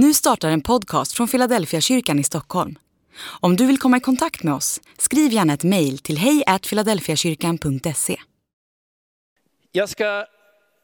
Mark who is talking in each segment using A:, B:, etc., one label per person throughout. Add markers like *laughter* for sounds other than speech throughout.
A: Nu startar en podcast från Philadelphia kyrkan i Stockholm. Om du vill komma i kontakt med oss, skriv gärna ett mejl till hejfiladelfiakyrkan.se.
B: Jag ska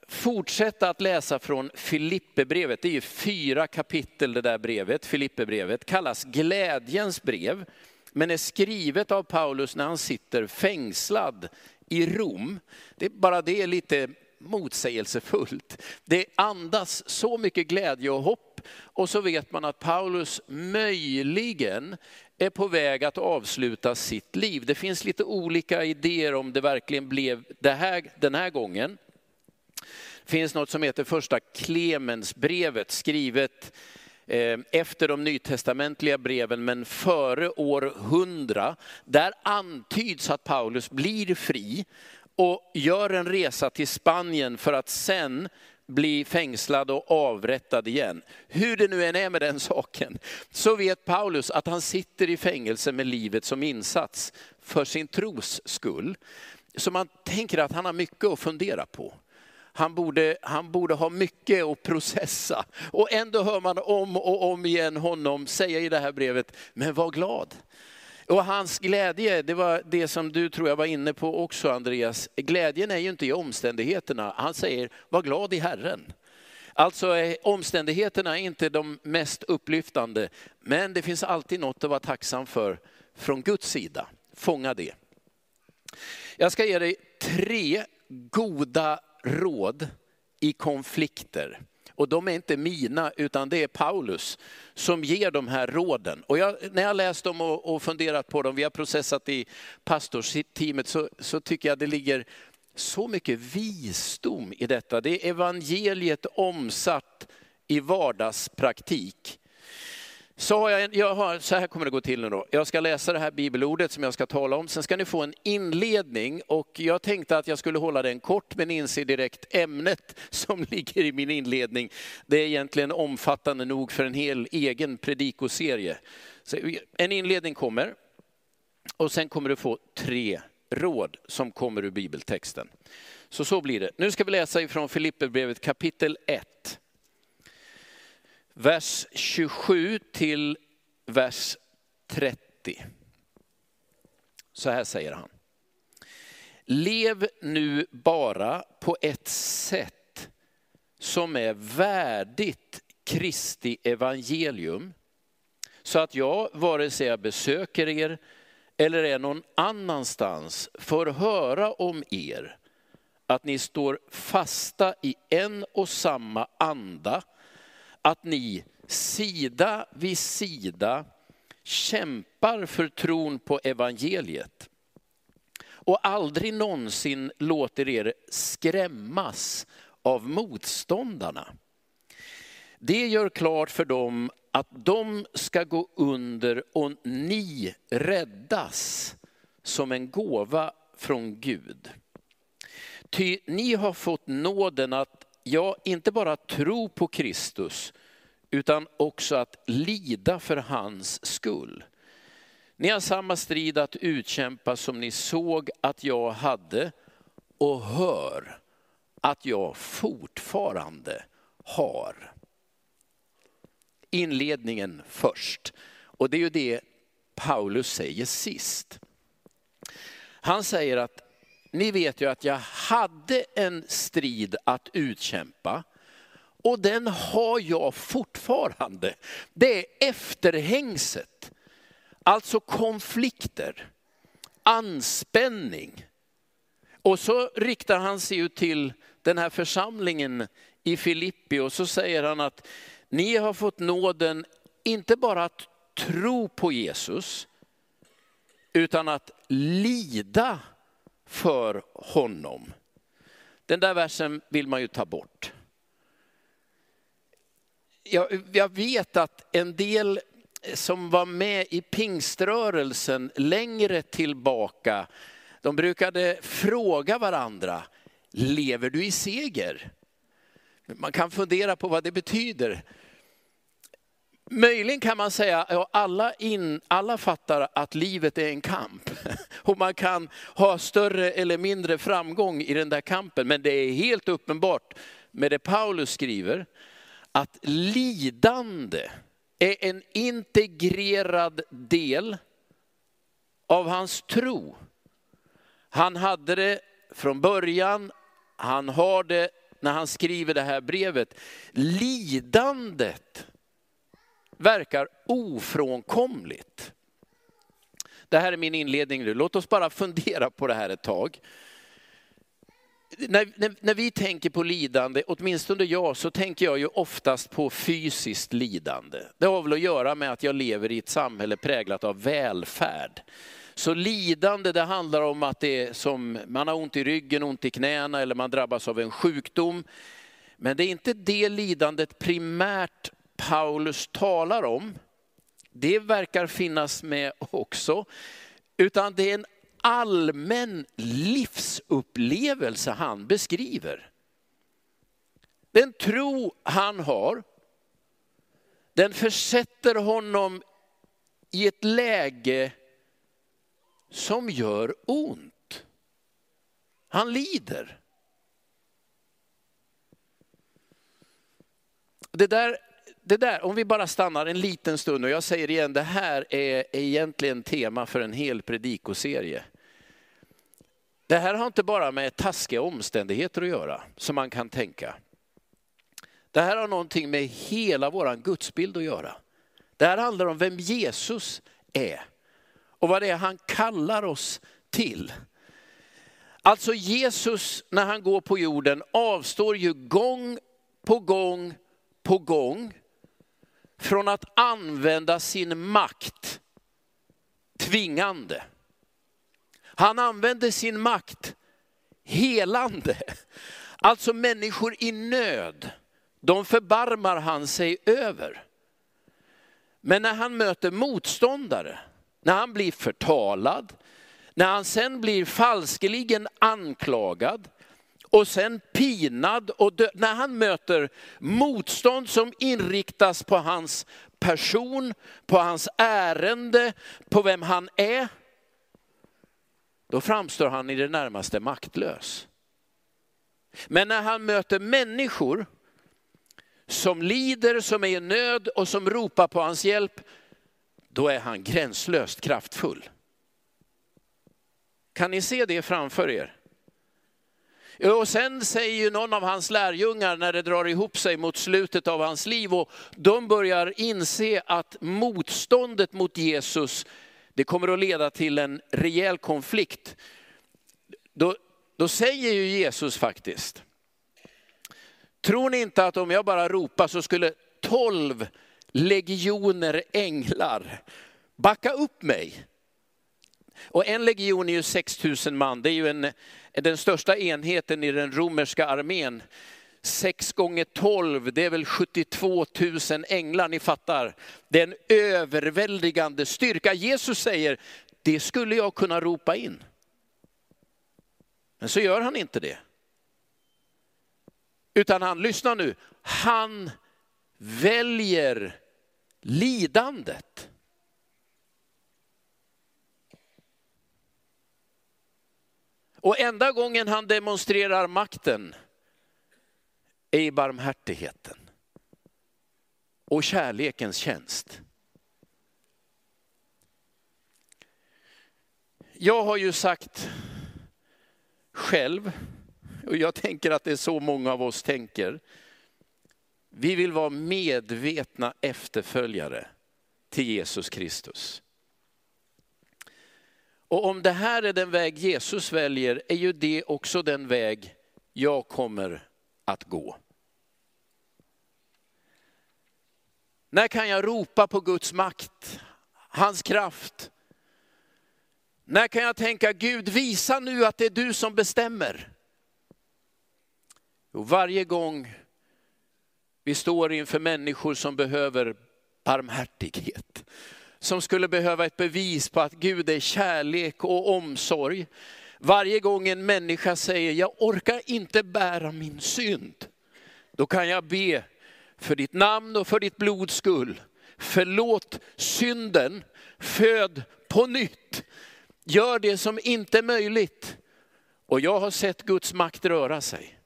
B: fortsätta att läsa från Filipperbrevet. Det är ju fyra kapitel det där brevet. Filipperbrevet kallas glädjens brev, men är skrivet av Paulus när han sitter fängslad i Rom. Det är bara det är lite motsägelsefullt. Det andas så mycket glädje och hopp och så vet man att Paulus möjligen är på väg att avsluta sitt liv. Det finns lite olika idéer om det verkligen blev det här, den här gången. Det finns något som heter första Klemensbrevet skrivet eh, efter de nytestamentliga breven men före år 100. Där antyds att Paulus blir fri och gör en resa till Spanien för att sen bli fängslad och avrättad igen. Hur det nu än är med den *laughs* saken, så vet Paulus att han sitter i fängelse med livet som insats för sin tros skull. Så man tänker att han har mycket att fundera på. Han borde, han borde ha mycket att processa. Och ändå hör man om och om igen honom säga i det här brevet, men var glad. Och hans glädje, det var det som du tror jag var inne på också Andreas. Glädjen är ju inte i omständigheterna. Han säger, var glad i Herren. Alltså är omständigheterna är inte de mest upplyftande, men det finns alltid något att vara tacksam för från Guds sida. Fånga det. Jag ska ge dig tre goda råd i konflikter. Och de är inte mina, utan det är Paulus som ger de här råden. Och jag, när jag läst dem och, och, funderat på dem, vi har processat i pastorsteamet, så, så tycker jag det ligger så mycket visdom i detta. Det är evangeliet omsatt i vardagspraktik. Så, har jag, jag har, så här kommer det gå till nu då. Jag ska läsa det här bibelordet som jag ska tala om. Sen ska ni få en inledning och jag tänkte att jag skulle hålla den kort men inser direkt ämnet *laughs* som ligger i min inledning. Det är egentligen omfattande nog för en hel egen predikoserie. Så en inledning kommer och sen kommer du få tre råd som kommer ur bibeltexten. Så så blir det. Nu ska vi läsa ifrån Filipperbrevet kapitel 1 vers 27 till vers 30. Så här säger han. Lev nu bara på ett sätt som är värdigt Kristi evangelium. Så att jag, vare sig jag besöker er eller är någon annanstans, får höra om er att ni står fasta i en och samma anda att ni sida vid sida kämpar för tron på evangeliet och aldrig någonsin låter er skrämmas av motståndarna. Det gör klart för dem att de ska gå under och ni räddas som en gåva från Gud. Ty ni har fått nåden att ja, inte bara tro på Kristus, utan också att lida för hans skull. Ni har samma strid att utkämpa som ni såg att jag hade och hör att jag fortfarande har. Inledningen först. Och det är ju det Paulus säger sist. Han säger att ni vet ju att jag hade en strid att utkämpa och den har jag fortfarande. Det är efterhängset, alltså konflikter, anspänning. Och så riktar han sig ju till den här församlingen i Filippi och så säger han att ni har fått nåden inte bara att tro på Jesus, utan att lida för honom. Den där versen vill man ju ta bort. Jag, jag vet att en del som var med i pingströrelsen längre tillbaka, de brukade fråga varandra, lever du i seger? Man kan fundera på vad det betyder. Möjligen kan man säga att alla, in, alla fattar att livet är en kamp. *laughs* Och man kan ha större eller mindre framgång i den där kampen. Men det är helt uppenbart med det Paulus skriver, att lidande är en integrerad del av hans tro. Han hade det från början, han har det när han skriver det här brevet. Lidandet verkar ofrånkomligt. Det här är min inledning nu. Låt oss bara fundera på det här ett tag. När, när, när, vi tänker på lidande, åtminstone jag, så tänker jag ju oftast på fysiskt lidande. Det har väl att göra med att jag lever i ett samhälle präglat av välfärd. Så lidande, det handlar om att det är som, man har ont i ryggen, ont i knäna eller man drabbas av en sjukdom. Men det är inte det lidandet primärt Paulus talar om. Det verkar finnas med också. Utan det är en allmän livsupplevelse han beskriver. Den tro han har, den försätter honom i ett läge som gör ont. Han lider. Det där, det där, om vi bara stannar en liten stund och jag säger igen, det här är egentligen tema för en hel predikoserie. Det här har inte bara med taskiga omständigheter att göra, som man kan tänka. Det här har någonting med hela vår gudsbild att göra. Det här handlar om vem Jesus är och vad det är han kallar oss till. Alltså Jesus när han går på jorden avstår ju gång på gång på gång från att använda sin makt tvingande. Han använder sin makt helande. Alltså människor i nöd, de förbarmar han sig över. Men när han möter motståndare, när han blir förtalad, när han sen blir falskeligen anklagad och sen pinad och dö- när han möter motstånd som inriktas på hans person, på hans ärende, på vem han är, då framstår han i det närmaste maktlös. Men när han möter människor som lider, som är i nöd och som ropar på hans hjälp, då är han gränslöst kraftfull. Kan ni se det framför er? Och sen säger ju någon av hans lärjungar när det drar ihop sig mot slutet av hans liv och de börjar inse att motståndet mot Jesus, det kommer att leda till en rejäl konflikt. Då, då säger ju Jesus faktiskt, tror ni inte att om jag bara ropar så skulle tolv legioner änglar backa upp mig? Och en legion är ju 6000 man, det är ju en, den största enheten i den romerska armén. 6 gånger 12, det är väl 72 000 änglar, ni fattar. Det är en överväldigande styrka. Jesus säger, det skulle jag kunna ropa in. Men så gör han inte det. Utan han, lyssna nu, han väljer lidandet. Och enda gången han demonstrerar makten är i barmhärtigheten och kärlekens tjänst. Jag har ju sagt själv, och jag tänker att det är så många av oss tänker, vi vill vara medvetna efterföljare till Jesus Kristus. Och om det här är den väg Jesus väljer, är ju det också den väg jag kommer att gå. När kan jag ropa på Guds makt, hans kraft? När kan jag tänka, Gud visa nu att det är du som bestämmer? Och varje gång vi står inför människor som behöver barmhärtighet, som skulle behöva ett bevis på att Gud är kärlek och omsorg. Varje gång en människa säger, jag orkar inte bära min synd, då kan jag be för ditt namn och för ditt blods skull. Förlåt synden, föd på nytt. Gör det som inte är möjligt. Och jag har sett Guds makt röra sig.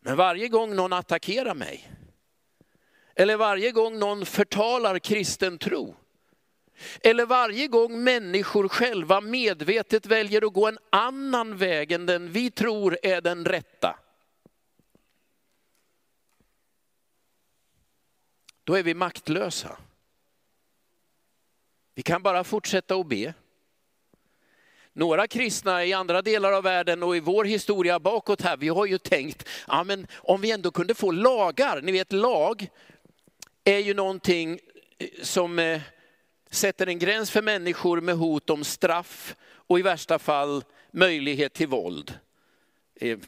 B: Men varje gång någon attackerar mig, eller varje gång någon förtalar kristen tro, eller varje gång människor själva medvetet väljer att gå en annan väg än den vi tror är den rätta. Då är vi maktlösa. Vi kan bara fortsätta att be. Några kristna i andra delar av världen och i vår historia bakåt här, vi har ju tänkt, ja men om vi ändå kunde få lagar, ni vet lag är ju någonting eh, som eh, sätter en gräns för människor med hot om straff och i värsta fall möjlighet till våld. Eh,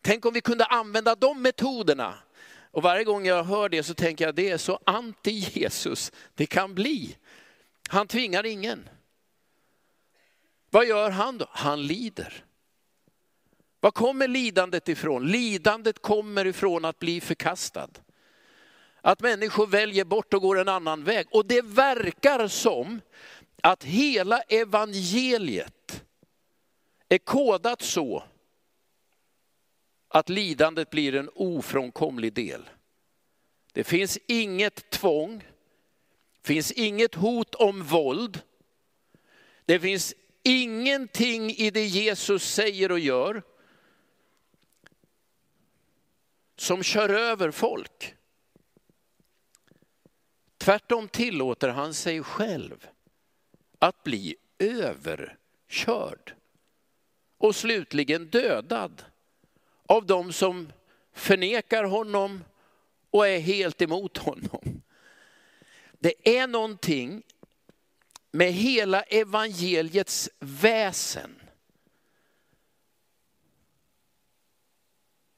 B: tänk om vi kunde använda de metoderna. Och varje gång jag hör det så tänker jag det är så anti-Jesus det kan bli. Han tvingar ingen. Vad gör han då? Han lider. Var kommer lidandet ifrån? Lidandet kommer ifrån att bli förkastad. Att människor väljer bort och går en annan väg. Och det verkar som att hela evangeliet är kodat så att lidandet blir en ofrånkomlig del. Det finns inget tvång, det finns inget hot om våld. Det finns ingenting i det Jesus säger och gör som kör över folk. Tvärtom tillåter han sig själv att bli överkörd och slutligen dödad av de som förnekar honom och är helt emot honom. Det är någonting med hela evangeliets väsen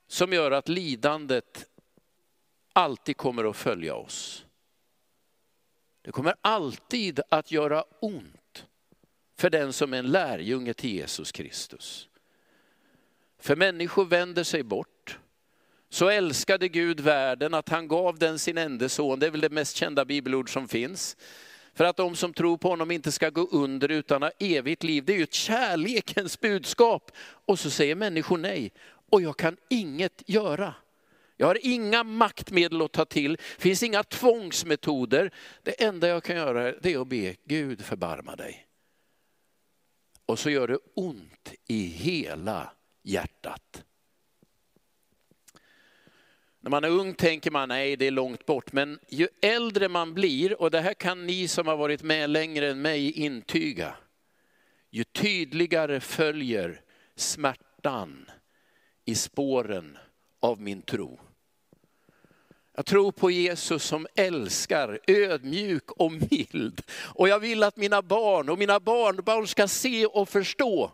B: som gör att lidandet alltid kommer att följa oss. Det kommer alltid att göra ont för den som är en lärjunge till Jesus Kristus. För människor vänder sig bort. Så älskade Gud världen att han gav den sin enda son. Det är väl det mest kända bibelord som finns. För att de som tror på honom inte ska gå under utan ha evigt liv. Det är ju ett kärlekens budskap. Och så säger människor nej. Och jag kan inget göra. Jag har inga maktmedel att ta till, det finns inga tvångsmetoder. Det enda jag kan göra är att be Gud förbarma dig. Och så gör det ont i hela hjärtat. När man är ung tänker man nej det är långt bort, men ju äldre man blir, och det här kan ni som har varit med längre än mig intyga, ju tydligare följer smärtan i spåren av min tro. Jag tror på Jesus som älskar, ödmjuk och mild. Och jag vill att mina barn och mina barnbarn ska se och förstå.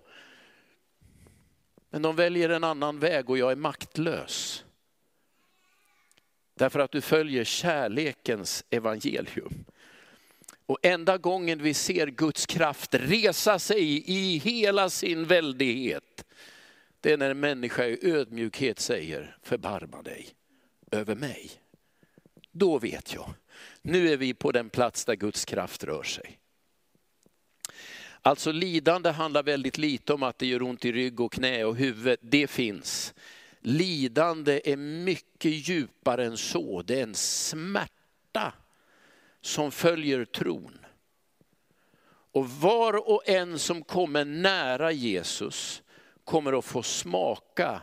B: Men de väljer en annan väg och jag är maktlös. Därför att du följer kärlekens evangelium. Och enda gången vi ser Guds kraft resa sig i hela sin väldighet, det är när en människa i ödmjukhet säger, förbarma dig över mig. Då vet jag, nu är vi på den plats där Guds kraft rör sig. Alltså lidande handlar väldigt lite om att det gör ont i rygg och knä och huvud, det finns. Lidande är mycket djupare än så, det är en smärta som följer tron. Och var och en som kommer nära Jesus kommer att få smaka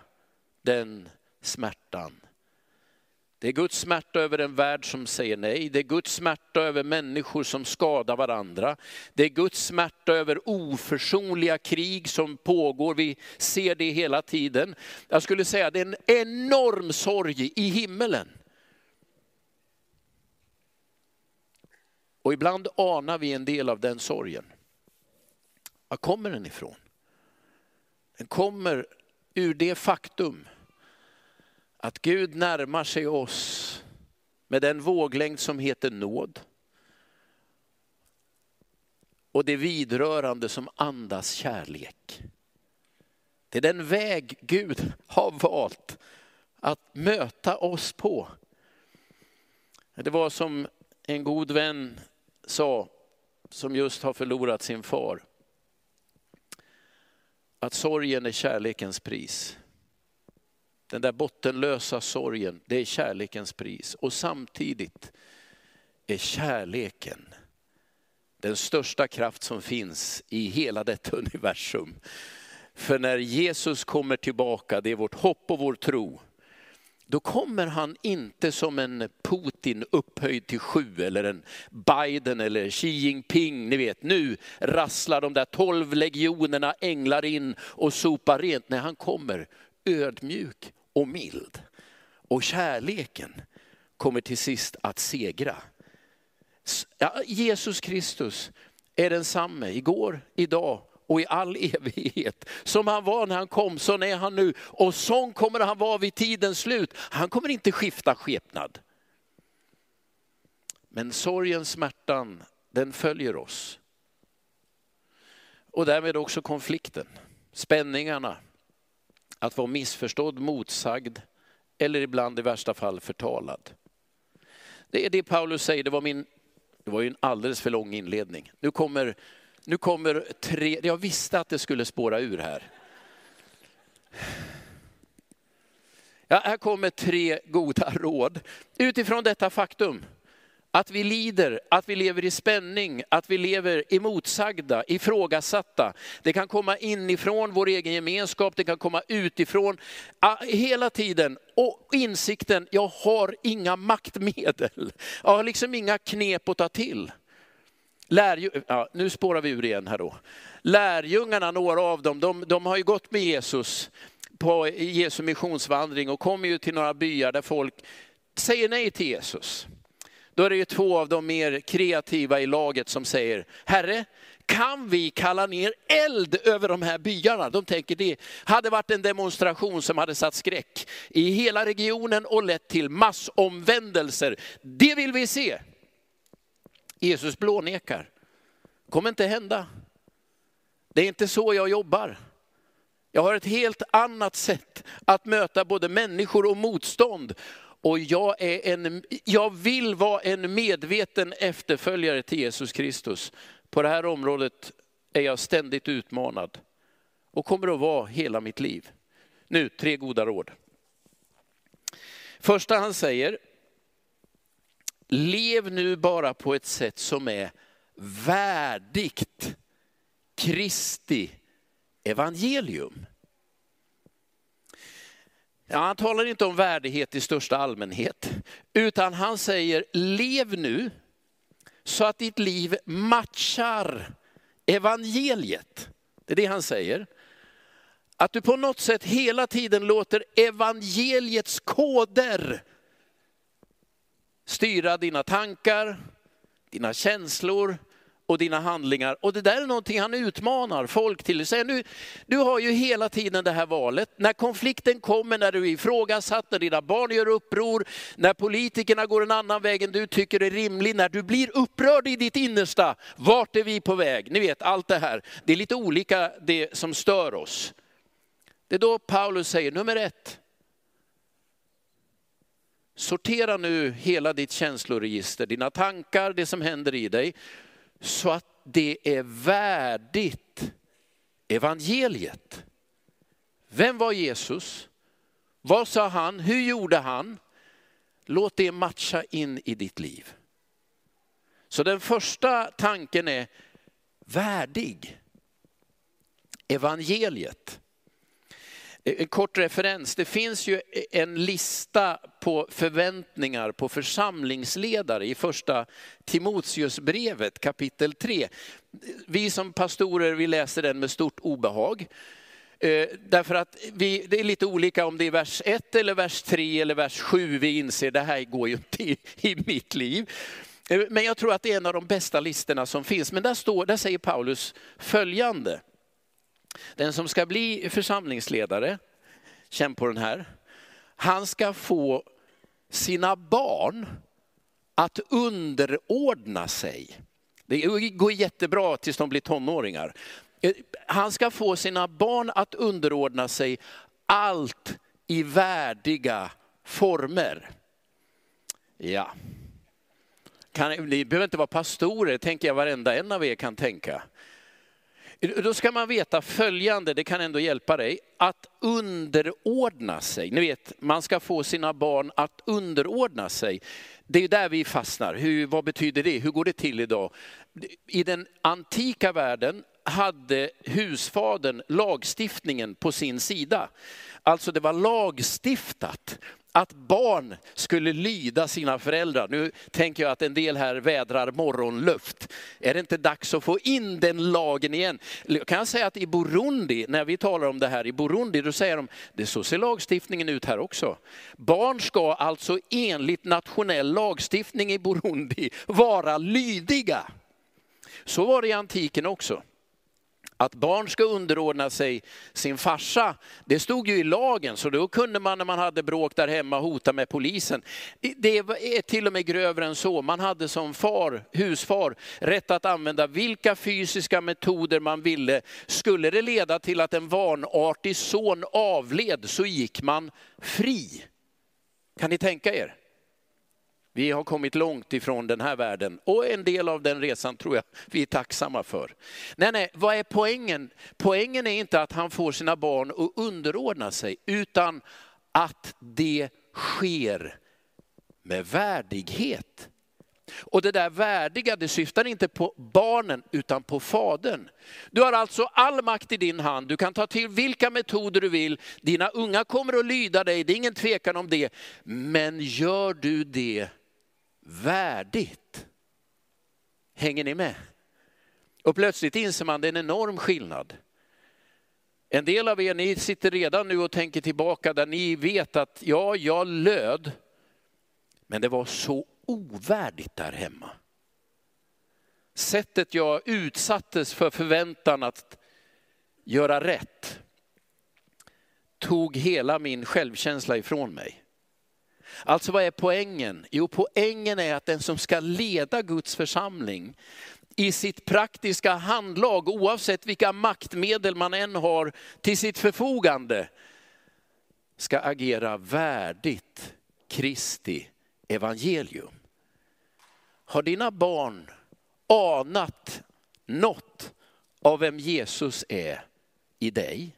B: den smärtan. Det är Guds smärta över en värld som säger nej. Det är Guds smärta över människor som skadar varandra. Det är Guds smärta över oförsonliga krig som pågår. Vi ser det hela tiden. Jag skulle säga att det är en enorm sorg i himmelen. Och ibland anar vi en del av den sorgen. Var kommer den ifrån? Den kommer ur det faktum att Gud närmar sig oss med den våglängd som heter nåd. Och det vidrörande som andas kärlek. Det är den väg Gud har valt att möta oss på. Det var som en god vän sa, som just har förlorat sin far. Att sorgen är kärlekens pris. Den där bottenlösa sorgen, det är kärlekens pris. Och samtidigt är kärleken den största kraft som finns i hela detta *laughs* universum. För när Jesus kommer tillbaka, det är vårt hopp och vår tro, då kommer han inte som en Putin upphöjd till sju eller en Biden eller Xi Jinping. Ni vet, nu rasslar de där tolv legionerna änglar in och sopar rent. När han kommer ödmjuk och mild. Och kärleken kommer till sist att segra. Jesus Kristus är densamme igår, idag och i all evighet. Som han var när han kom, så är han nu. Och sån kommer han vara vid tidens slut. Han kommer inte skifta skepnad. Men sorgen, smärtan, den följer oss. Och därmed också konflikten, spänningarna, att vara missförstådd, motsagd eller ibland i värsta fall förtalad. Det är det Paulus säger, det var, min, det var ju en alldeles för lång inledning. Nu kommer nu kommer tre, jag visste att det skulle spåra ur här. Ja, här kommer tre goda *laughs* råd utifrån detta faktum. Att vi lider, att vi lever i spänning, att vi lever emotsagda, ifrågasatta. Det kan komma inifrån vår egen gemenskap, det kan komma utifrån. Hela tiden. Och insikten, jag har inga maktmedel. Jag har liksom inga knep att ta till. Lärjung, ja, nu spårar vi ur igen här då. Lärjungarna, några av dem, de, de har ju gått med Jesus på Jesu missionsvandring och kommer ju till några byar där folk säger nej till Jesus. Då är det ju två av de mer kreativa i laget som säger, Herre, kan vi kalla ner eld över de här byarna? De tänker det hade varit en demonstration som hade satt skräck i hela regionen och lett till massomvändelser. Det vill vi se. Jesus blånekar. kommer inte hända. Det är inte så jag jobbar. Jag har ett helt annat sätt att möta både människor och motstånd. Och jag, är en, jag vill vara en medveten efterföljare till Jesus Kristus. På det här området är jag ständigt utmanad och kommer att vara hela mitt liv. Nu, tre goda råd. Första han säger, Lev nu bara på ett sätt som är värdigt Kristi evangelium. Ja, han talar inte om värdighet i största allmänhet, utan han säger lev nu så att ditt liv matchar evangeliet. Det är det han säger. Att du på något sätt hela tiden låter evangeliets koder styra dina tankar, dina känslor och dina handlingar. Och det där är någonting han utmanar folk till. Säger, nu, du har ju hela tiden det här valet. När konflikten kommer, när du är ifrågasatt, när dina barn gör uppror, när politikerna går en annan väg än du tycker är rimlig, när du blir upprörd i ditt innersta. Vart är vi på väg? Ni vet allt det här. Det är lite olika det som stör oss. Det är då Paulus säger, nummer ett, Sortera nu hela ditt känsloregister, dina tankar, det som händer i dig, så att det är värdigt evangeliet. Vem var Jesus? Vad sa han? Hur gjorde han? Låt det matcha in i ditt liv. Så den första tanken är värdig. Evangeliet. En kort referens, det finns ju eh, en lista på förväntningar på församlingsledare i första Timoteusbrevet kapitel 3. Vi som pastorer vi läser den med stort obehag. Därför att vi, det är lite olika om det är vers 1 eller vers 3 eller vers 7 vi inser det här går ju inte i, i mitt liv. Men jag tror att det är en av de bästa listorna som finns. Men där, står, där säger Paulus följande. Den som ska bli församlingsledare, känn på den här, han ska få sina barn att underordna sig. Det går jättebra tills de blir tonåringar. Han ska få sina barn att underordna sig allt i värdiga former. Ja. Kan, ni behöver inte vara pastorer, tänker jag varenda en av er kan tänka. Då ska man veta följande, det kan ändå hjälpa dig, att underordna sig. Ni vet, man ska få sina barn att underordna sig. Det är där vi fastnar. Hur, vad betyder det? Hur går det till idag? I den antika världen hade husfadern lagstiftningen på sin sida. Alltså det var lagstiftat att barn skulle lyda sina föräldrar. Nu tänker jag att en del här vädrar morgonluft. Är det inte dags att få in den lagen igen? Kan jag säga att i Burundi, när vi talar om det här i Burundi, då säger de, det så ser lagstiftningen ut här också. Barn ska alltså enligt nationell lagstiftning i Burundi *laughs* vara lydiga. Så var det i antiken också. Att barn ska underordna sig sin farsa, det stod ju i lagen, så då kunde man när man hade bråk där hemma hota med polisen. Det är till och med grövre än så. Man hade som far, husfar rätt att använda vilka fysiska metoder man ville. Skulle det leda till att en vanartig son avled så gick man fri. Kan ni tänka er? Vi har kommit långt ifrån den här världen och en del av den resan tror jag vi är tacksamma för. Nej, nej, vad är poängen? Poängen är inte att han får sina barn att underordna sig, utan att det sker med värdighet. Och det där värdiga, det syftar inte på barnen utan på fadern. Du har alltså all makt i din hand, du kan ta till vilka metoder du vill. Dina unga kommer att lyda dig, det är ingen tvekan om det. Men gör du det värdigt. Hänger ni med? Och plötsligt inser man det är en enorm skillnad. En del av er, ni sitter redan nu och tänker tillbaka där ni vet att ja, jag löd, men det var så ovärdigt där hemma. Sättet jag utsattes för förväntan att göra rätt tog hela min självkänsla ifrån mig. Alltså vad är poängen? Jo, poängen är att den som ska leda Guds församling i sitt praktiska handlag, oavsett vilka maktmedel man än har till sitt förfogande, ska agera värdigt Kristi evangelium. Har dina barn anat något av vem Jesus är i dig?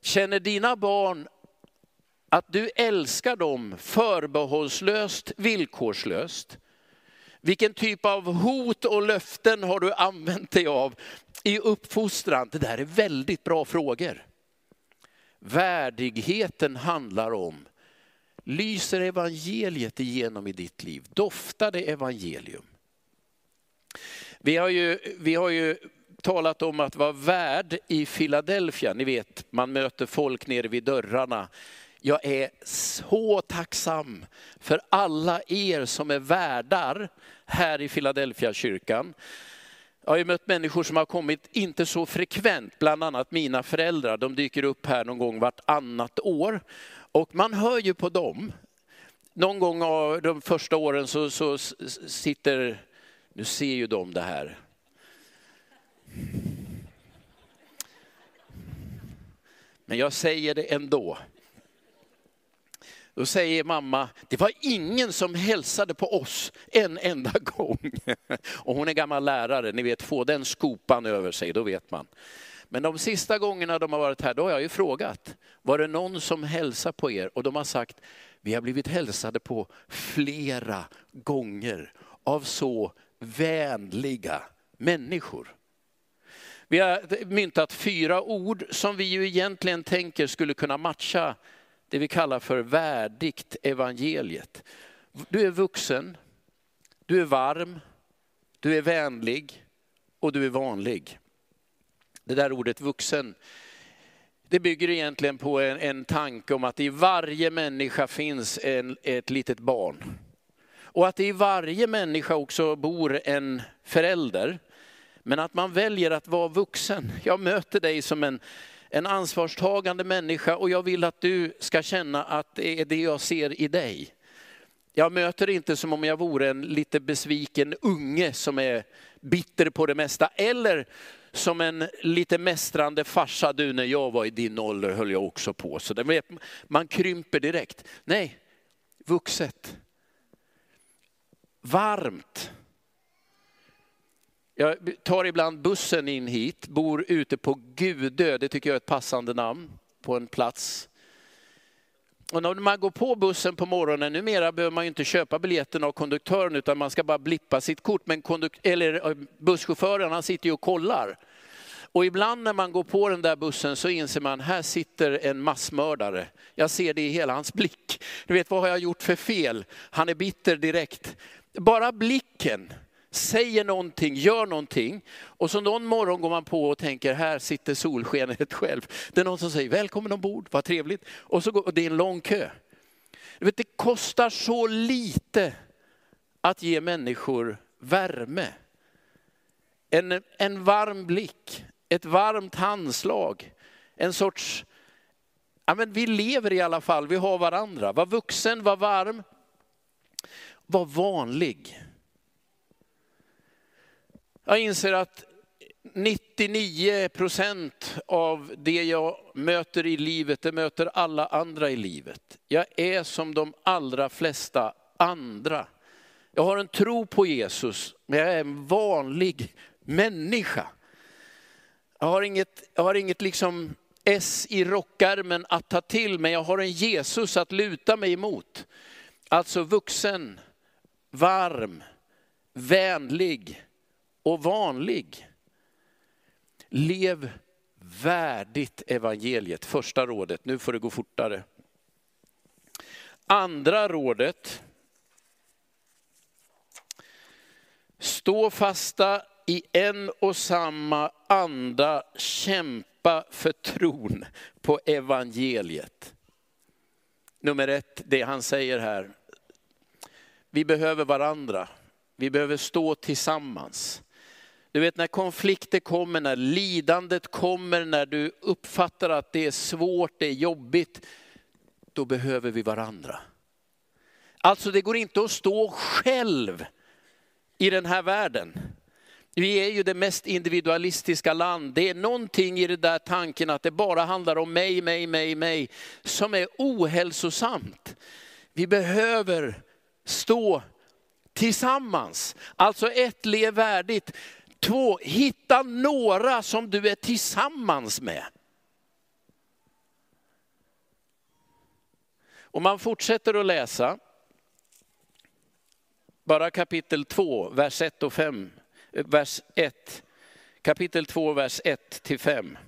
B: Känner dina barn att du älskar dem förbehållslöst, villkorslöst. Vilken typ av hot och löften har du använt dig av i uppfostran? Det där är väldigt bra frågor. Värdigheten handlar om, lyser evangeliet igenom i ditt liv? Doftar det evangelium? Vi har ju, vi har ju talat om att vara värd i Philadelphia. Ni vet, man möter folk nere vid dörrarna jag är så tacksam för alla er som är värdar här i Philadelphia kyrkan. Jag har mött människor som har kommit, inte så frekvent, bland annat mina föräldrar. De dyker upp här någon gång vartannat år. Och man hör ju på dem. Någon gång av de första åren så, så sitter, nu ser ju de det här. Men jag säger det ändå. Då säger mamma, det var ingen som hälsade på oss en enda *laughs* gång. Och hon är gammal lärare, ni vet få den skopan över sig, då vet man. Men de sista gångerna de har varit här, då har jag ju frågat, var det någon som hälsade på er? Och de har sagt, vi har blivit hälsade på flera gånger av så vänliga människor. Vi har myntat fyra ord som vi ju egentligen tänker skulle kunna matcha det vi kallar för värdigt evangeliet. Du är vuxen, du är varm, du är vänlig och du är vanlig. Det där ordet vuxen, det bygger egentligen på en, en tanke om att i varje människa finns en, ett litet barn. Och att i varje människa också bor en förälder. Men att man väljer att vara vuxen. Jag möter dig som en, en ansvarstagande människa och jag vill att du ska känna att det är det jag ser i dig. Jag möter inte som om jag vore en lite besviken unge som är bitter på det mesta. Eller som en lite mästrande farsa, du när jag var i din ålder höll jag också på. Så det, man krymper direkt. Nej, vuxet. Varmt. Jag tar ibland bussen in hit, bor ute på Gudö, det tycker jag är ett passande namn på en plats. Och när man går på bussen på morgonen, numera behöver man ju inte köpa biljetten av konduktören utan man ska bara blippa sitt kort. Men eller eh, busschauffören han sitter ju och kollar. Och ibland när man går på den där bussen så inser man, här sitter en massmördare. Jag ser det i hela hans blick. Du vet, vad har jag gjort för fel? Han är bitter direkt. Bara blicken säger någonting, gör någonting. Och så någon morgon går man på och tänker, här sitter solskenet själv. Det är någon som säger, välkommen ombord, vad trevligt. Och, så går, och det är en lång kö. Du vet, det kostar så lite att ge människor värme. En, en varm blick, ett varmt handslag, en sorts, ja men vi lever i alla fall, vi har varandra. Var vuxen, var varm, var vanlig. Jag inser att 99 procent av det jag möter i livet, det möter alla andra i livet. Jag är som de allra flesta andra. Jag har en tro på Jesus, men jag är en vanlig människa. Jag har inget, jag har inget liksom S i rockärmen att ta till, men jag har en Jesus att luta mig emot. Alltså vuxen, varm, vänlig, och vanlig. Lev värdigt evangeliet, första rådet. Nu får det gå fortare. Andra rådet. Stå fasta i en och samma anda, kämpa för tron på evangeliet. Nummer ett, det han säger här. Vi behöver varandra. Vi behöver stå tillsammans. Du vet när konflikter kommer, när lidandet kommer, när du uppfattar att det är svårt, det är jobbigt, då behöver vi varandra. Alltså det går inte att stå själv i den här världen. Vi är ju det mest individualistiska land. Det är någonting i den där tanken att det bara handlar om mig, mig, mig, mig, som är ohälsosamt. Vi behöver stå tillsammans. Alltså ett, lev värdigt. Två, hitta några som du är tillsammans med. Om man fortsätter att läsa, bara kapitel 2, vers 1 och 5, eh, vers 1. Kapitel 2, vers 1 till 5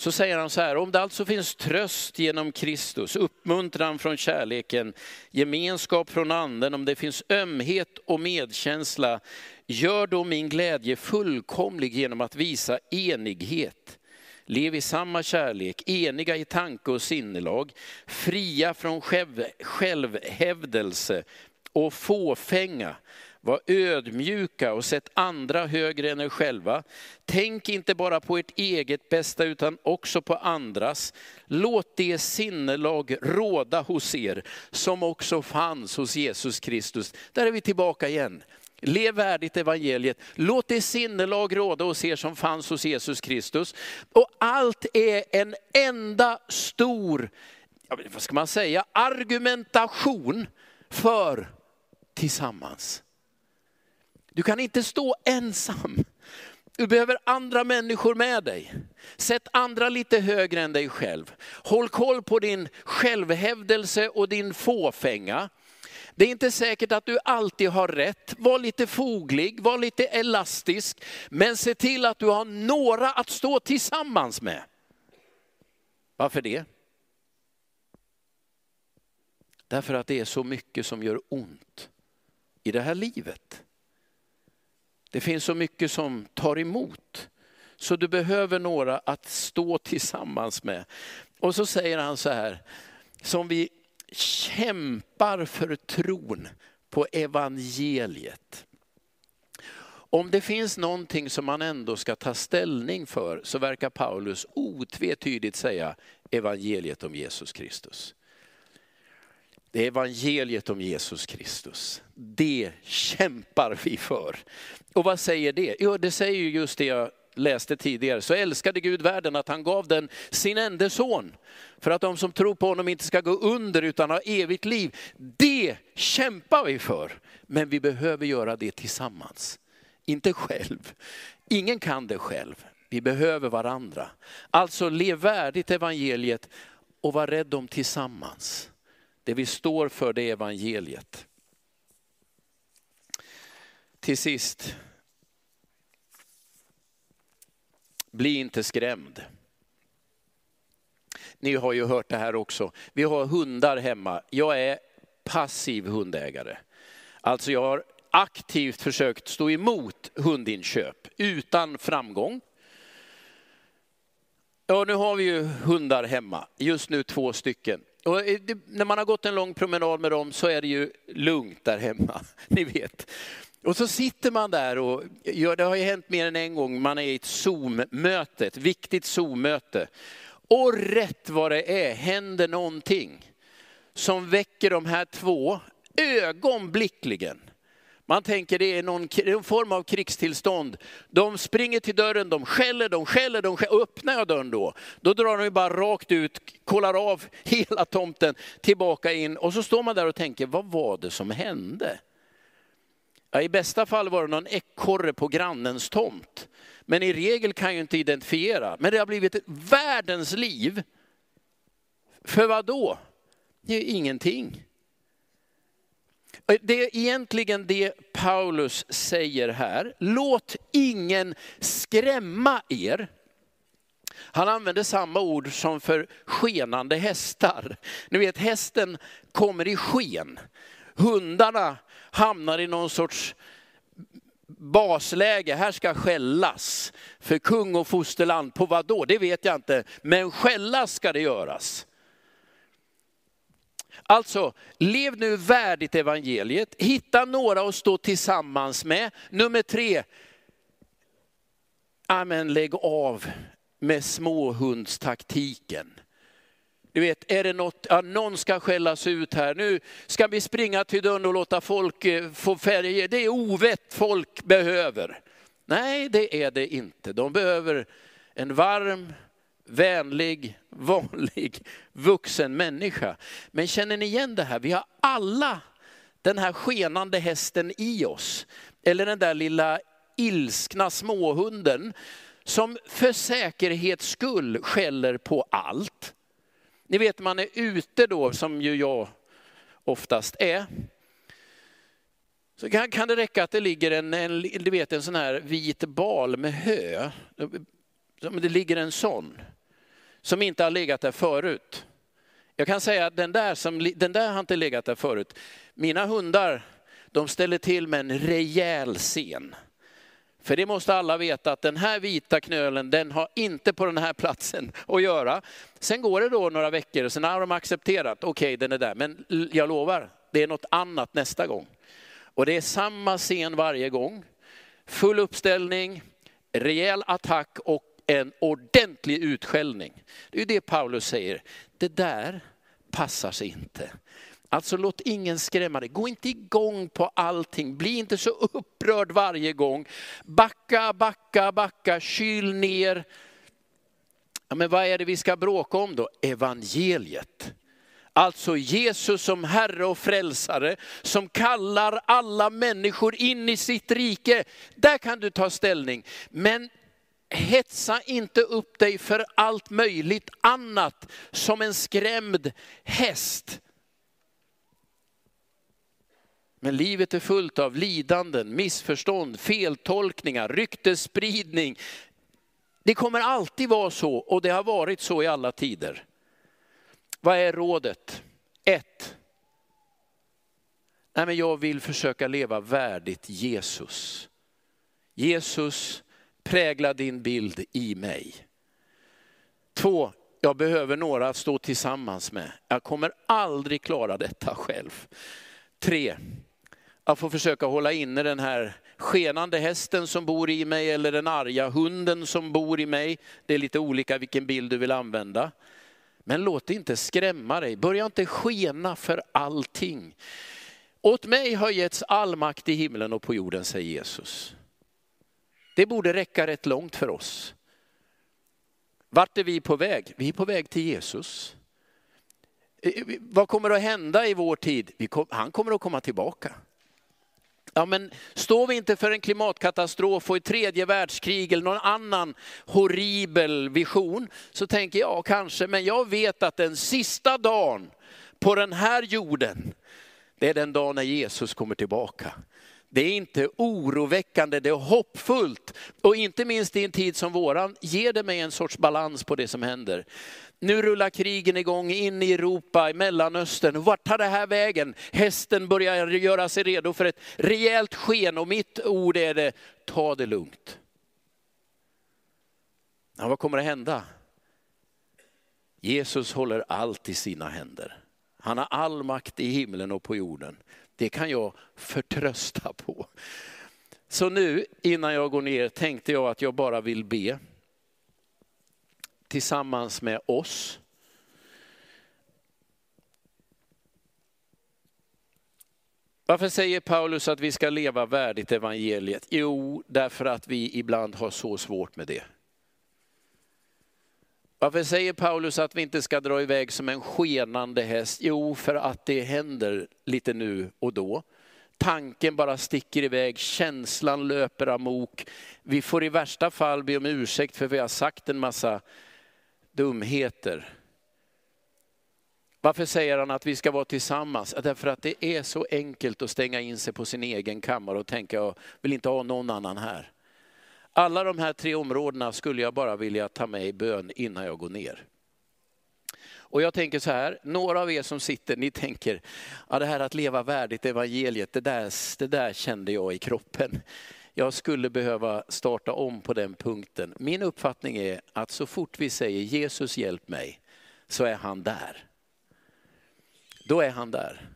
B: så säger han så här, om det alltså finns tröst genom Kristus, uppmuntran från kärleken, gemenskap från anden, om det finns ömhet och medkänsla, gör då min glädje fullkomlig genom att visa enighet. Lev i samma kärlek, eniga i tanke och sinnelag, fria från själv, självhävdelse och fåfänga. Var ödmjuka och sätt andra högre än er själva. Tänk inte bara på ert eget bästa utan också på andras. Låt det sinnelag råda hos er som också fanns hos Jesus Kristus. Där är vi tillbaka igen. Lev värdigt evangeliet. Låt det sinnelag råda hos er som fanns hos Jesus Kristus. Och allt är en enda stor, vad ska man säga, argumentation för tillsammans. Du kan inte stå ensam. Du behöver andra människor med dig. Sätt andra lite högre än dig själv. Håll koll på din självhävdelse och din fåfänga. Det är inte säkert att du alltid har rätt. Var lite foglig, var lite elastisk. Men se till att du har några att stå tillsammans med. Varför det? Därför att det är så mycket som gör ont i det här livet. Det finns så mycket som tar emot. Så du behöver några att stå tillsammans med. Och så säger han så här, som vi kämpar för tron på evangeliet. Om det finns någonting som man ändå ska ta ställning för så verkar Paulus otvetydigt säga evangeliet om Jesus Kristus. Det är evangeliet om Jesus Kristus. Det kämpar vi för. Och vad säger det? Jo, det säger ju just det jag läste tidigare. Så älskade Gud världen att han gav den sin enda son. För att de som tror på honom inte ska gå under utan ha evigt liv. Det kämpar vi för. Men vi behöver göra det tillsammans. inte själv. Ingen kan det själv. Vi behöver varandra. Alltså lev värdigt evangeliet och var rädd om tillsammans. Det vi står för det är evangeliet. Till sist, bli inte skrämd. Ni har ju hört det här också. Vi har hundar hemma. Jag är passiv hundägare. Alltså jag har aktivt försökt stå emot hundinköp utan framgång. Ja, nu har vi ju hundar hemma, just nu två stycken. Och eh, när man har gått en lång promenad med dem så är det ju lugnt där hemma, *laughs* ni vet. Och så sitter man där och, ja, det har ju hänt mer än en gång, man är i ett Zoom-möte, ett viktigt Zoom-möte. Och rätt vad det är händer någonting som väcker de här två ögonblickligen. Man tänker det är någon, någon form av krigstillstånd. De springer till dörren, de skäller, de skäller, de skäller. Öppnar jag dörren då, då drar de bara rakt ut, kollar av *laughs* hela tomten, tillbaka in. Och så står man där och tänker, vad var det som hände? Ja, I bästa fall var det någon ekorre på grannens tomt. Men i regel kan jag inte identifiera. Men det har blivit världens liv. För vad då? Det är ingenting. Eh, det är egentligen det Paulus säger här. Låt ingen skrämma er. Han använder samma ord som för skenande hästar. Ni vet hästen kommer i sken. Hundarna hamnar i någon sorts basläge, här ska skällas. För kung och fosterland, på vad då? Det vet jag inte. Men skällas ska det göras. Alltså, lev nu värdigt evangeliet. Hitta några att stå tillsammans med. Nummer tre, amen, lägg av med småhundstaktiken. Du vet, är det något, ja, någon ska skällas ut här, nu ska vi springa till dörren och låta folk eh, få färger. Det är ovett folk behöver. Nej, det är det inte. De behöver en varm, vänlig, vanlig, vuxen människa. Men känner ni igen det här? Vi har alla den här skenande hästen i oss. Eller den där lilla ilskna småhunden som för säkerhets skull skäller på allt. Ni vet man är ute då, som ju jag oftast är. Så kan, kan det räcka att det ligger en, en, du vet, en sån här vit bal med hö. Det ligger en sån som inte har legat där förut. Jag kan säga att den där, som, den där har inte legat där förut. Mina hundar, de ställer till med en rejäl scen. För det måste alla veta att den här vita knölen, den har inte på den här platsen *laughs* att göra. Sen går det då några veckor och sen har de accepterat, okej okay, den är där, men jag lovar, det är något annat nästa gång. Och det är samma scen varje gång. Full uppställning, rejäl attack och en ordentlig utskällning. Det är det Paulus säger, det där passar sig inte. Alltså låt ingen skrämma dig. Gå inte igång på allting. Bli inte så upprörd varje gång. Backa, backa, backa, kyl ner. Ja, men vad är det vi ska bråka om då? Evangeliet. Alltså Jesus som Herre och Frälsare, som kallar alla människor in i sitt rike. Där kan du ta ställning. Men hetsa inte upp dig för allt möjligt annat som en skrämd häst. Men livet är fullt av lidanden, missförstånd, feltolkningar, ryktesspridning. Det kommer alltid vara så och det har varit så i alla tider. Vad är rådet? Ett. Nej, men jag vill försöka leva värdigt Jesus. Jesus, prägla din bild i mig. Två, jag behöver några att stå tillsammans med. Jag kommer aldrig klara detta själv. Tre, jag får försöka hålla inne den här skenande hästen som bor i mig eller den arga hunden som bor i mig. Det är lite olika vilken bild du vill använda. Men låt det inte skrämma dig. Börja inte skena för allting. Åt mig har getts all makt i himlen och på jorden, säger Jesus. Det borde räcka rätt långt för oss. Vart är vi på väg? Vi är på väg till Jesus. Eh, eh, vad kommer att hända i vår tid? Han kommer att komma tillbaka. Ja, men står vi inte för en klimatkatastrof och ett tredje världskrig eller någon annan horribel vision, så tänker jag kanske, men jag vet att den sista dagen på den här jorden, det är den dag när Jesus kommer tillbaka. Det är inte oroväckande, det är hoppfullt. Och inte minst i en tid som våran ger det mig en sorts balans på det som händer. Nu rullar krigen igång in i Europa, i Mellanöstern. Vart tar det här vägen? Hästen börjar göra sig redo för ett rejält sken och mitt ord är det, ta det lugnt. Ja, vad kommer att hända? Jesus håller allt i sina händer. Han har all makt i himlen och på jorden. Det kan jag förtrösta på. Så nu innan jag går ner tänkte jag att jag bara vill be tillsammans med oss. Varför säger Paulus att vi ska leva värdigt evangeliet? Jo, därför att vi ibland har så svårt med det. Varför säger Paulus att vi inte ska dra iväg som en skenande häst? Jo, för att det händer lite nu och då. Tanken bara sticker iväg, känslan löper amok. Vi får i värsta fall be om ursäkt för vi har sagt en massa dumheter. Varför säger han att vi ska vara tillsammans? Därför att det är så enkelt att stänga in sig på sin egen kammare och tänka, jag vill inte ha någon annan här. Alla de här tre områdena skulle jag bara vilja ta med i bön innan jag går ner. Och jag tänker så här, några av er som sitter, ni tänker, ja, det här att leva värdigt evangeliet, det där, det där kände jag i kroppen. Jag skulle behöva starta om på den punkten. Min uppfattning är att så fort vi säger Jesus hjälp mig, så är han där. Då är han där.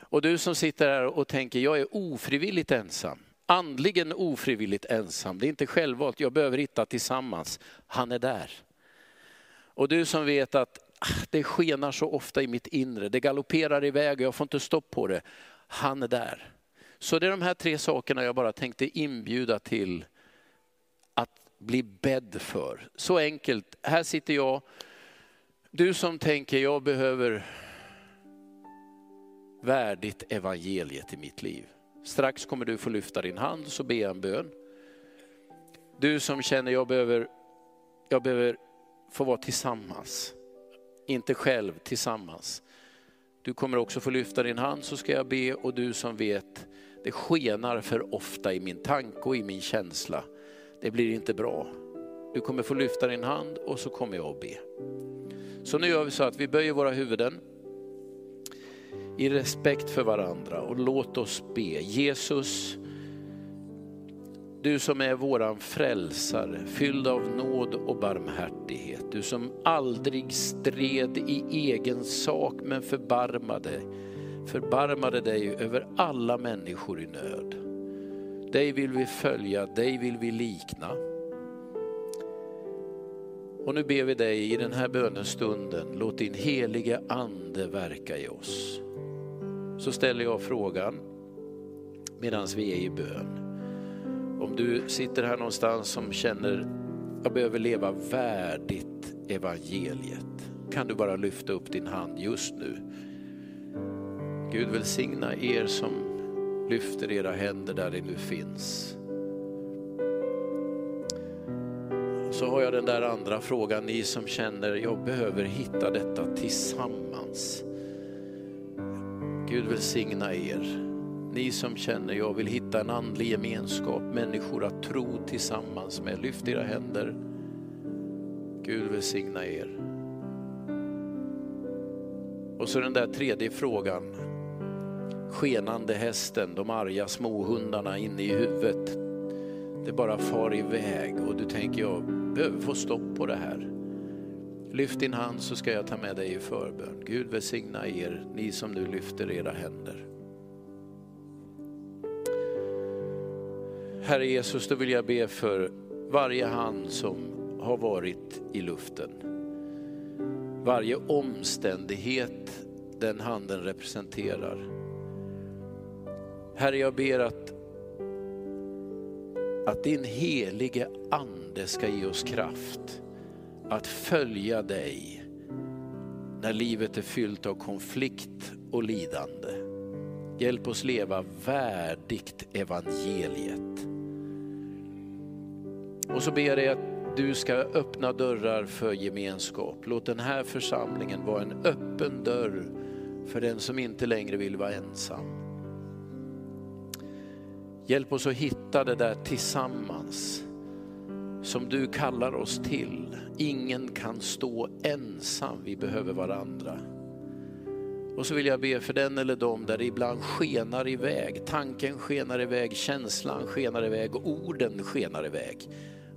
B: Och du som sitter här och tänker, jag är ofrivilligt ensam andligen ofrivilligt ensam. Det är inte självvalt, jag behöver hitta tillsammans. Han är där. Och du som vet att ah, det skenar så ofta i mitt inre, det galopperar iväg och jag får inte stopp på det. Han är där. Så det är de här tre sakerna jag bara tänkte inbjuda till att bli bädd för. Så enkelt, här sitter jag. Du som tänker jag behöver värdigt evangeliet i mitt liv. Strax kommer du få lyfta din hand så be en bön. Du som känner jag behöver, jag behöver få vara tillsammans. Inte själv, tillsammans. Du kommer också få lyfta din hand så ska jag be och du som vet, det skenar för ofta i min tanke och i min känsla. Det blir inte bra. Du kommer få lyfta din hand och så kommer jag att be. Så nu gör vi så att vi böjer våra huvuden i respekt för varandra och låt oss be. Jesus, du som är våran frälsare, fylld av nåd och barmhärtighet. Du som aldrig stred i egen sak men förbarmade, förbarmade dig över alla människor i nöd. Dig vill vi följa, dig vill vi likna. Och nu ber vi dig i den här bönestunden, låt din helige ande verka i oss så ställer jag frågan medan vi är i bön. Om du sitter här någonstans som känner jag behöver leva värdigt evangeliet. Kan du bara lyfta upp din hand just nu. Gud välsigna er som lyfter era händer där det nu finns. Så har jag den där andra frågan, ni som känner jag behöver hitta detta tillsammans. Gud välsigna er. Ni som känner jag vill hitta en andlig gemenskap, människor att tro tillsammans med. Lyft era händer. Gud välsigna er. Och så den där tredje frågan. Skenande hästen, de arga småhundarna inne i huvudet. Det bara far iväg och du tänker jag behöver få stopp på det här. Lyft din hand så ska jag ta med dig i förbön. Gud välsigna er, ni som nu lyfter era händer. Herre Jesus, då vill jag be för varje hand som har varit i luften. Varje omständighet den handen representerar. Herre, jag ber att, att din helige ande ska ge oss kraft att följa dig när livet är fyllt av konflikt och lidande. Hjälp oss leva värdigt evangeliet. Och så ber jag dig att du ska öppna dörrar för gemenskap. Låt den här församlingen vara en öppen dörr för den som inte längre vill vara ensam. Hjälp oss att hitta det där tillsammans som du kallar oss till. Ingen kan stå ensam, vi behöver varandra. Och så vill jag be för den eller dem där det ibland skenar iväg. Tanken skenar iväg, känslan skenar iväg, orden skenar iväg.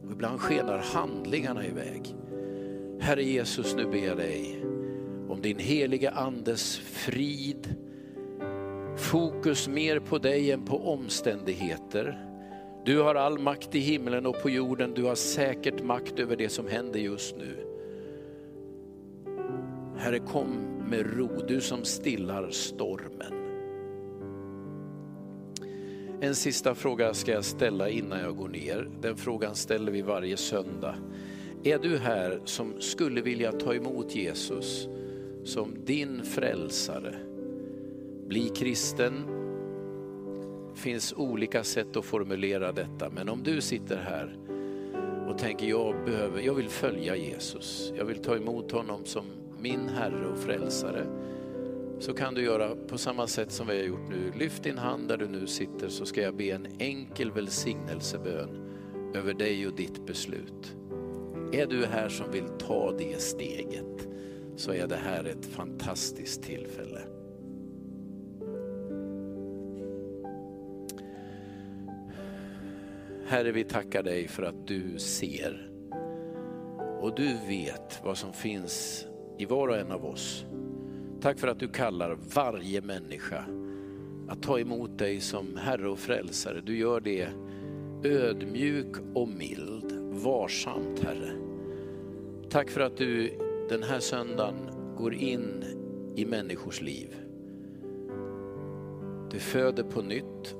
B: Och ibland skenar handlingarna iväg. Herre Jesus, nu ber jag dig om din heliga andes frid, fokus mer på dig än på omständigheter. Du har all makt i himlen och på jorden, du har säkert makt över det som händer just nu. Herre kom med ro, du som stillar stormen. En sista fråga ska jag ställa innan jag går ner. Den frågan ställer vi varje söndag. Är du här som skulle vilja ta emot Jesus som din frälsare? Bli kristen. Det finns olika sätt att formulera detta, men om du sitter här och tänker jag, behöver, jag vill följa Jesus, jag vill ta emot honom som min Herre och Frälsare, så kan du göra på samma sätt som vi har gjort nu. Lyft din hand där du nu sitter så ska jag be en enkel välsignelsebön över dig och ditt beslut. Är du här som vill ta det steget så är det här ett fantastiskt tillfälle. Herre, vi tackar dig för att du ser och du vet vad som finns i var och en av oss. Tack för att du kallar varje människa att ta emot dig som Herre och Frälsare. Du gör det ödmjuk och mild, varsamt Herre. Tack för att du den här söndagen går in i människors liv. Du föder på nytt,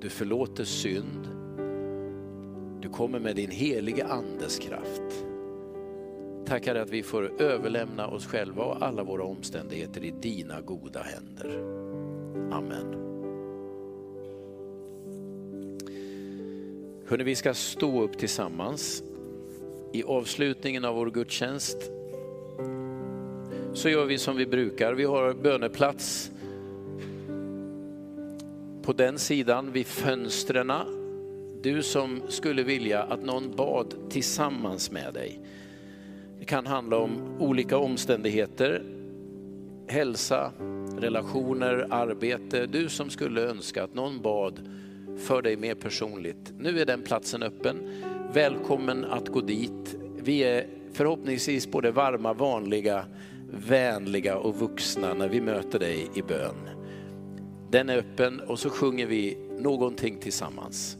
B: du förlåter synd, du kommer med din helige andes kraft. Tackar att vi får överlämna oss själva och alla våra omständigheter i dina goda händer. Amen. Hörrni, vi ska stå upp tillsammans. I avslutningen av vår gudstjänst så gör vi som vi brukar. Vi har böneplats på den sidan vid fönstren. Du som skulle vilja att någon bad tillsammans med dig. Det kan handla om olika omständigheter, hälsa, relationer, arbete. Du som skulle önska att någon bad för dig mer personligt. Nu är den platsen öppen. Välkommen att gå dit. Vi är förhoppningsvis både varma, vanliga, vänliga och vuxna när vi möter dig i bön. Den är öppen och så sjunger vi någonting tillsammans.